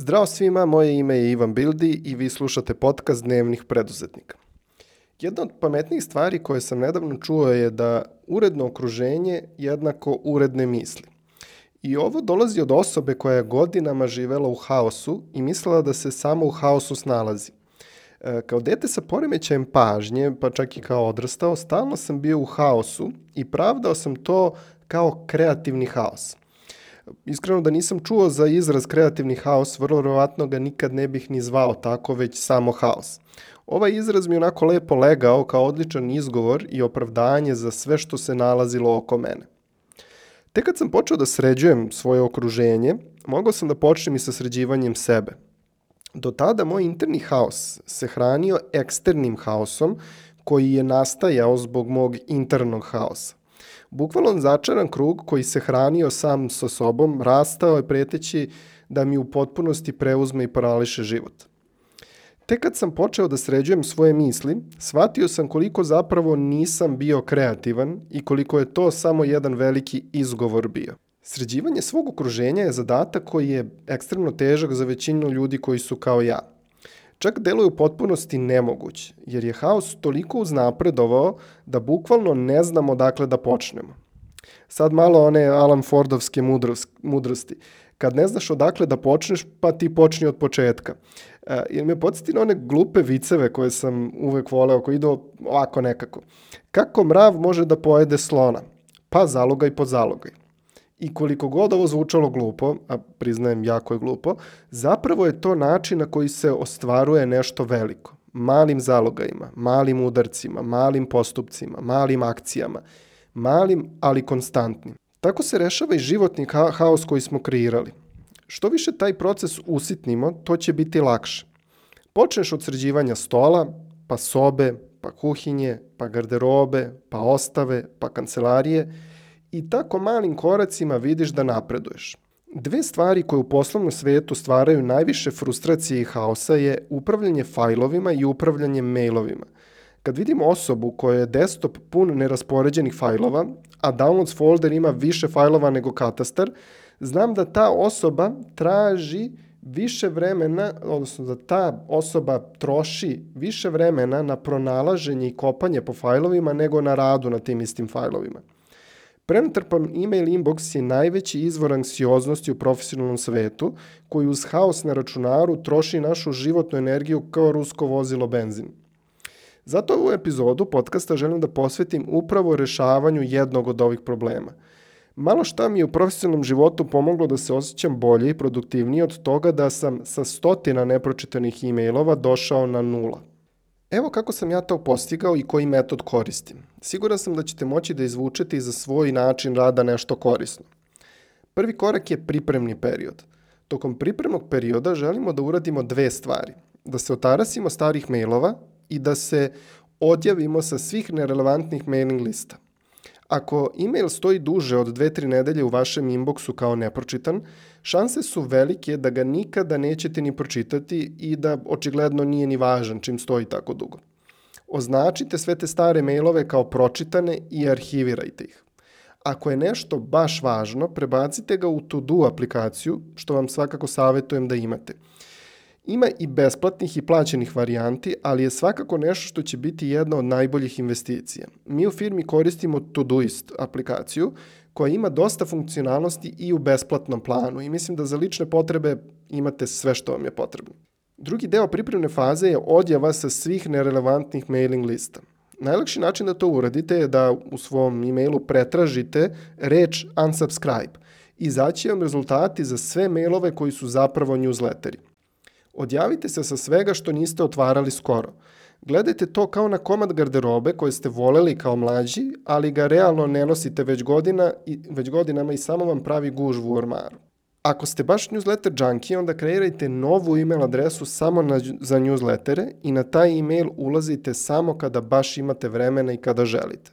Zdravo svima, moje ime je Ivan Bildi i vi slušate podcast Dnevnih preduzetnika. Jedna od pametnijih stvari koje sam nedavno čuo je da uredno okruženje jednako uredne misli. I ovo dolazi od osobe koja je godinama živela u haosu i mislila da se samo u haosu snalazi. E, kao dete sa poremećajem pažnje, pa čak i kao odrastao, stalno sam bio u haosu i pravdao sam to kao kreativni haos. Iskreno da nisam čuo za izraz kreativni haos, vrlo verovatno ga nikad ne bih ni zvao tako, već samo haos. Ovaj izraz mi onako lepo legao kao odličan izgovor i opravdanje za sve što se nalazilo oko mene. Tek kad sam počeo da sređujem svoje okruženje, mogao sam da počnem i sa sređivanjem sebe. Do tada moj interni haos se hranio eksternim haosom koji je nastajao zbog mog internog haosa. Bukvalno začaran krug koji se hranio sam sa sobom, rastao je preteći da mi u potpunosti preuzme i parališe život. Tek kad sam počeo da sređujem svoje misli, shvatio sam koliko zapravo nisam bio kreativan i koliko je to samo jedan veliki izgovor bio. Sređivanje svog okruženja je zadatak koji je ekstremno težak za većinu ljudi koji su kao ja – čak deluje u potpunosti nemoguć, jer je haos toliko uznapredovao da bukvalno ne znamo dakle da počnemo. Sad malo one Alan Fordovske mudrosti. Kad ne znaš odakle da počneš, pa ti počni od početka. E, jer me podsjeti na one glupe viceve koje sam uvek voleo, koji idu ovako nekako. Kako mrav može da pojede slona? Pa zalogaj po zalogaj. I koliko god ovo zvučalo glupo, a priznajem jako je glupo, zapravo je to način na koji se ostvaruje nešto veliko. Malim zalogajima, malim udarcima, malim postupcima, malim akcijama. Malim, ali konstantnim. Tako se rešava i životni ha haos koji smo kreirali. Što više taj proces usitnimo, to će biti lakše. Počneš od sređivanja stola, pa sobe, pa kuhinje, pa garderobe, pa ostave, pa kancelarije – i tako malim koracima vidiš da napreduješ. Dve stvari koje u poslovnom svetu stvaraju najviše frustracije i haosa je upravljanje fajlovima i upravljanje mailovima. Kad vidim osobu koja je desktop pun neraspoređenih fajlova, a downloads folder ima više fajlova nego katastar, znam da ta osoba traži više vremena, odnosno da ta osoba troši više vremena na pronalaženje i kopanje po fajlovima nego na radu na tim istim fajlovima. Prenatrpan email inbox je najveći izvor anksioznosti u profesionalnom svetu, koji uz haos na računaru troši našu životnu energiju kao rusko vozilo benzin. Zato ovu epizodu podcasta želim da posvetim upravo rešavanju jednog od ovih problema. Malo šta mi je u profesionalnom životu pomoglo da se osjećam bolje i produktivnije od toga da sam sa stotina nepročitanih e-mailova došao na nula. Evo kako sam ja to postigao i koji metod koristim. Siguran sam da ćete moći da izvučete i za svoj način rada nešto korisno. Prvi korak je pripremni period. Tokom pripremnog perioda želimo da uradimo dve stvari. Da se otarasimo starih mailova i da se odjavimo sa svih nerelevantnih mailing lista – Ako e-mail stoji duže od 2-3 nedelje u vašem inboxu kao nepročitan, šanse su velike da ga nikada nećete ni pročitati i da očigledno nije ni važan čim stoji tako dugo. Označite sve te stare mailove kao pročitane i arhivirajte ih. Ako je nešto baš važno, prebacite ga u To-Do aplikaciju, što vam svakako savjetujem da imate – Ima i besplatnih i plaćenih varijanti, ali je svakako nešto što će biti jedna od najboljih investicija. Mi u firmi koristimo Todoist aplikaciju koja ima dosta funkcionalnosti i u besplatnom planu i mislim da za lične potrebe imate sve što vam je potrebno. Drugi deo pripremne faze je odjava sa svih nerelevantnih mailing lista. Najlakši način da to uradite je da u svom e-mailu pretražite reč unsubscribe izaći vam rezultati za sve mailove koji su zapravo newsletteri. Odjavite se sa svega što niste otvarali skoro. Gledajte to kao na komad garderobe koje ste voleli kao mlađi, ali ga realno ne nosite već, godina, već godinama i samo vam pravi gužvu u ormaru. Ako ste baš newsletter junkie, onda kreirajte novu email adresu samo na, za newslettere i na taj email ulazite samo kada baš imate vremena i kada želite.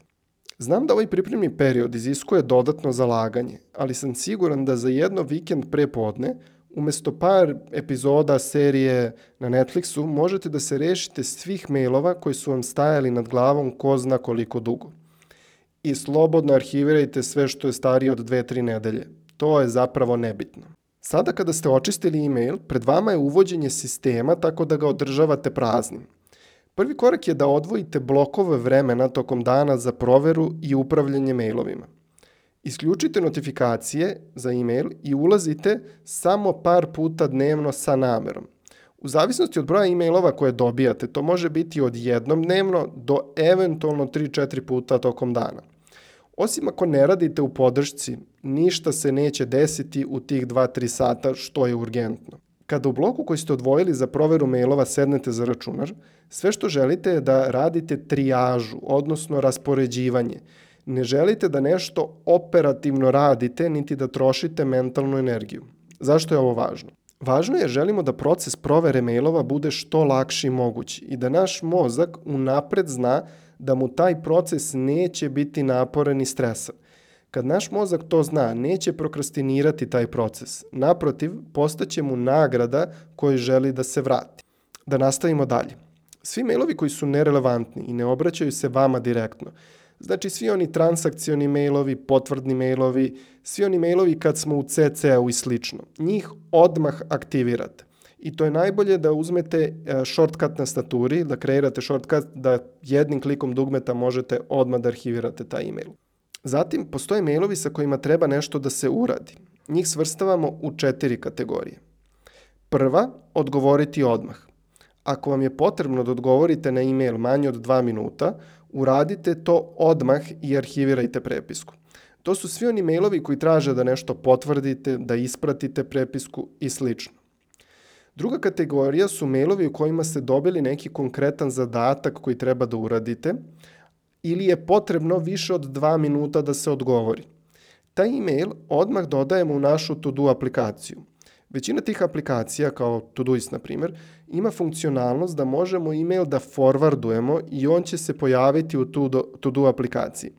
Znam da ovaj pripremni period iziskuje dodatno zalaganje, ali sam siguran da za jedno vikend pre podne umesto par epizoda serije na Netflixu možete da se rešite svih mailova koji su vam stajali nad glavom ko zna koliko dugo. I slobodno arhivirajte sve što je starije od 2-3 nedelje. To je zapravo nebitno. Sada kada ste očistili e-mail, pred vama je uvođenje sistema tako da ga održavate praznim. Prvi korak je da odvojite blokove vremena tokom dana za proveru i upravljanje mailovima. Isključite notifikacije za e-mail i ulazite samo par puta dnevno sa namerom. U zavisnosti od broja e-mailova koje dobijate, to može biti od jednom dnevno do eventualno 3-4 puta tokom dana. Osim ako ne radite u podršci, ništa se neće desiti u tih 2-3 sata što je urgentno. Kada u bloku koji ste odvojili za proveru mailova sednete za računar, sve što želite je da radite trijažu, odnosno raspoređivanje. Ne želite da nešto operativno radite, niti da trošite mentalnu energiju. Zašto je ovo važno? Važno je želimo da proces provere mailova bude što lakši mogući i da naš mozak unapred zna da mu taj proces neće biti naporan i stresan. Kad naš mozak to zna, neće prokrastinirati taj proces. Naprotiv, postaće mu nagrada koju želi da se vrati. Da nastavimo dalje. Svi mailovi koji su nerelevantni i ne obraćaju se vama direktno, Znači svi oni transakcioni mailovi, potvrdni mailovi, svi oni mailovi kad smo u CC-u i slično. Njih odmah aktivirate. I to je najbolje da uzmete e, shortcut na staturi, da kreirate shortcut, da jednim klikom dugmeta možete odmah da arhivirate taj email. Zatim, postoje mailovi sa kojima treba nešto da se uradi. Njih svrstavamo u četiri kategorije. Prva, odgovoriti odmah. Ako vam je potrebno da odgovorite na e-mail manje od 2 minuta, uradite to odmah i arhivirajte prepisku. To su svi oni mailovi koji traže da nešto potvrdite, da ispratite prepisku i slično. Druga kategorija su mailovi u kojima ste dobili neki konkretan zadatak koji treba da uradite ili je potrebno više od dva minuta da se odgovori. Taj e-mail odmah dodajemo u našu to-do aplikaciju. Većina tih aplikacija, kao Todoist na primjer, ima funkcionalnost da možemo e-mail da forwardujemo i on će se pojaviti u To-Do aplikaciji.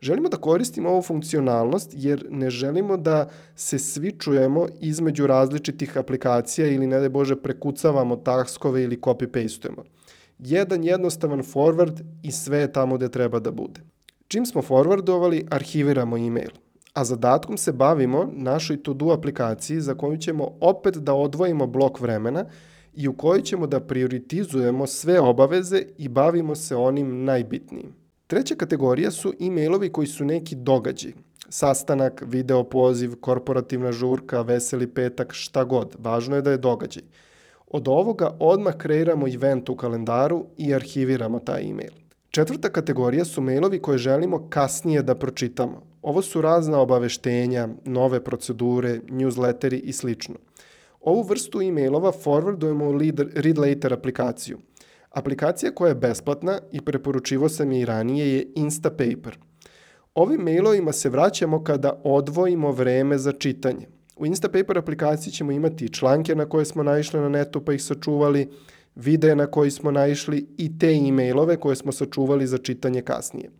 Želimo da koristimo ovu funkcionalnost jer ne želimo da se svičujemo između različitih aplikacija ili ne da Bože prekucavamo taskove ili copy-pastujemo. Jedan jednostavan forward i sve je tamo gde treba da bude. Čim smo forwardovali, arhiviramo e-mail a zadatkom se bavimo našoj to-do aplikaciji za koju ćemo opet da odvojimo blok vremena i u kojoj ćemo da prioritizujemo sve obaveze i bavimo se onim najbitnijim. Treća kategorija su e-mailovi koji su neki događaj. Sastanak, video poziv, korporativna žurka, veseli petak, šta god. Važno je da je događaj. Od ovoga odmah kreiramo event u kalendaru i arhiviramo taj e-mail. Četvrta kategorija su mailovi koje želimo kasnije da pročitamo. Ovo su razna obaveštenja, nove procedure, newsletteri i slično. Ovu vrstu e-mailova forwardujemo u Read Later aplikaciju. Aplikacija koja je besplatna i preporučivo sam je i ranije je Instapaper. Ovim mailovima se vraćamo kada odvojimo vreme za čitanje. U Instapaper aplikaciji ćemo imati članke na koje smo naišli na netu pa ih sačuvali, videe na koji smo naišli i te e-mailove koje smo sačuvali za čitanje kasnije.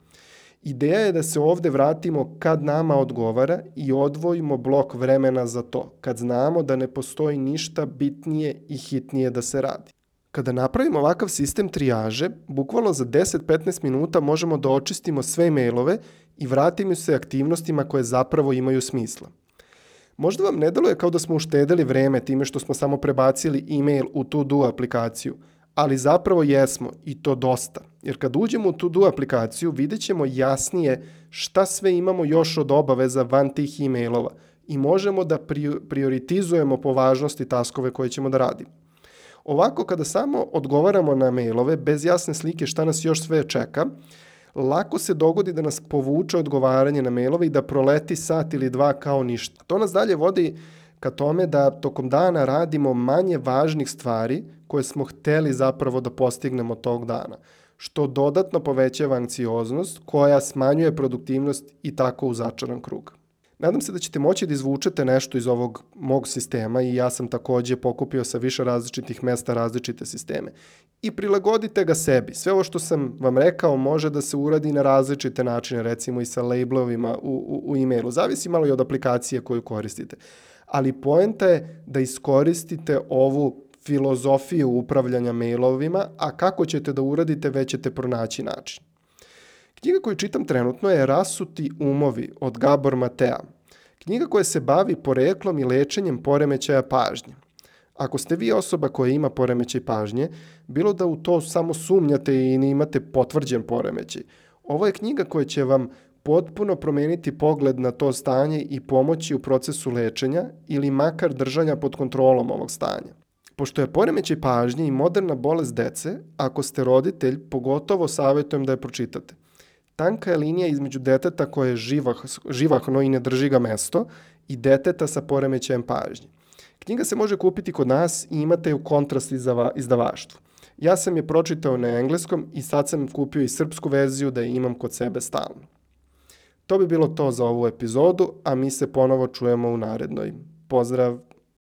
Ideja je da se ovde vratimo kad nama odgovara i odvojimo blok vremena za to, kad znamo da ne postoji ništa bitnije i hitnije da se radi. Kada napravimo ovakav sistem trijaže, bukvalno za 10-15 minuta možemo da očistimo sve mailove i vratimo se aktivnostima koje zapravo imaju smisla. Možda vam ne deluje kao da smo uštedeli vreme time što smo samo prebacili e-mail u To-Do aplikaciju, ali zapravo jesmo i to dosta. Jer kad uđemo u To-Do aplikaciju vidjet ćemo jasnije šta sve imamo još od obaveza van tih e-mailova i možemo da prioritizujemo po važnosti taskove koje ćemo da radimo. Ovako, kada samo odgovaramo na mailove bez jasne slike šta nas još sve čeka, lako se dogodi da nas povuče odgovaranje na mailove i da proleti sat ili dva kao ništa. To nas dalje vodi ka tome da tokom dana radimo manje važnih stvari koje smo hteli zapravo da postignemo tog dana, što dodatno povećava anksioznost koja smanjuje produktivnost i tako u začaran krug. Nadam se da ćete moći da izvučete nešto iz ovog mog sistema i ja sam takođe pokupio sa više različitih mesta različite sisteme. I prilagodite ga sebi. Sve ovo što sam vam rekao može da se uradi na različite načine, recimo i sa labelovima u, u, u e-mailu. Zavisi malo i od aplikacije koju koristite. Ali poenta je da iskoristite ovu filozofiju upravljanja mailovima, a kako ćete da uradite, već ćete pronaći način. Knjiga koju čitam trenutno je Rasuti umovi od Gabor Matea. Knjiga koja se bavi poreklom i lečenjem poremećaja pažnje. Ako ste vi osoba koja ima poremećaj pažnje, bilo da u to samo sumnjate i ne imate potvrđen poremećaj, ovo je knjiga koja će vam potpuno promeniti pogled na to stanje i pomoći u procesu lečenja ili makar držanja pod kontrolom ovog stanja. Pošto je poremećaj pažnje i moderna bolest dece, ako ste roditelj, pogotovo savjetujem da je pročitate. Tanka je linija između deteta koje je živah, živahno i ne drži ga mesto i deteta sa poremećajem pažnje. Knjiga se može kupiti kod nas i imate je u kontrast izdavaštvu. Ja sam je pročitao na engleskom i sad sam kupio i srpsku verziju da je imam kod sebe stalno. To bi bilo to za ovu epizodu, a mi se ponovo čujemo u narednoj. Pozdrav!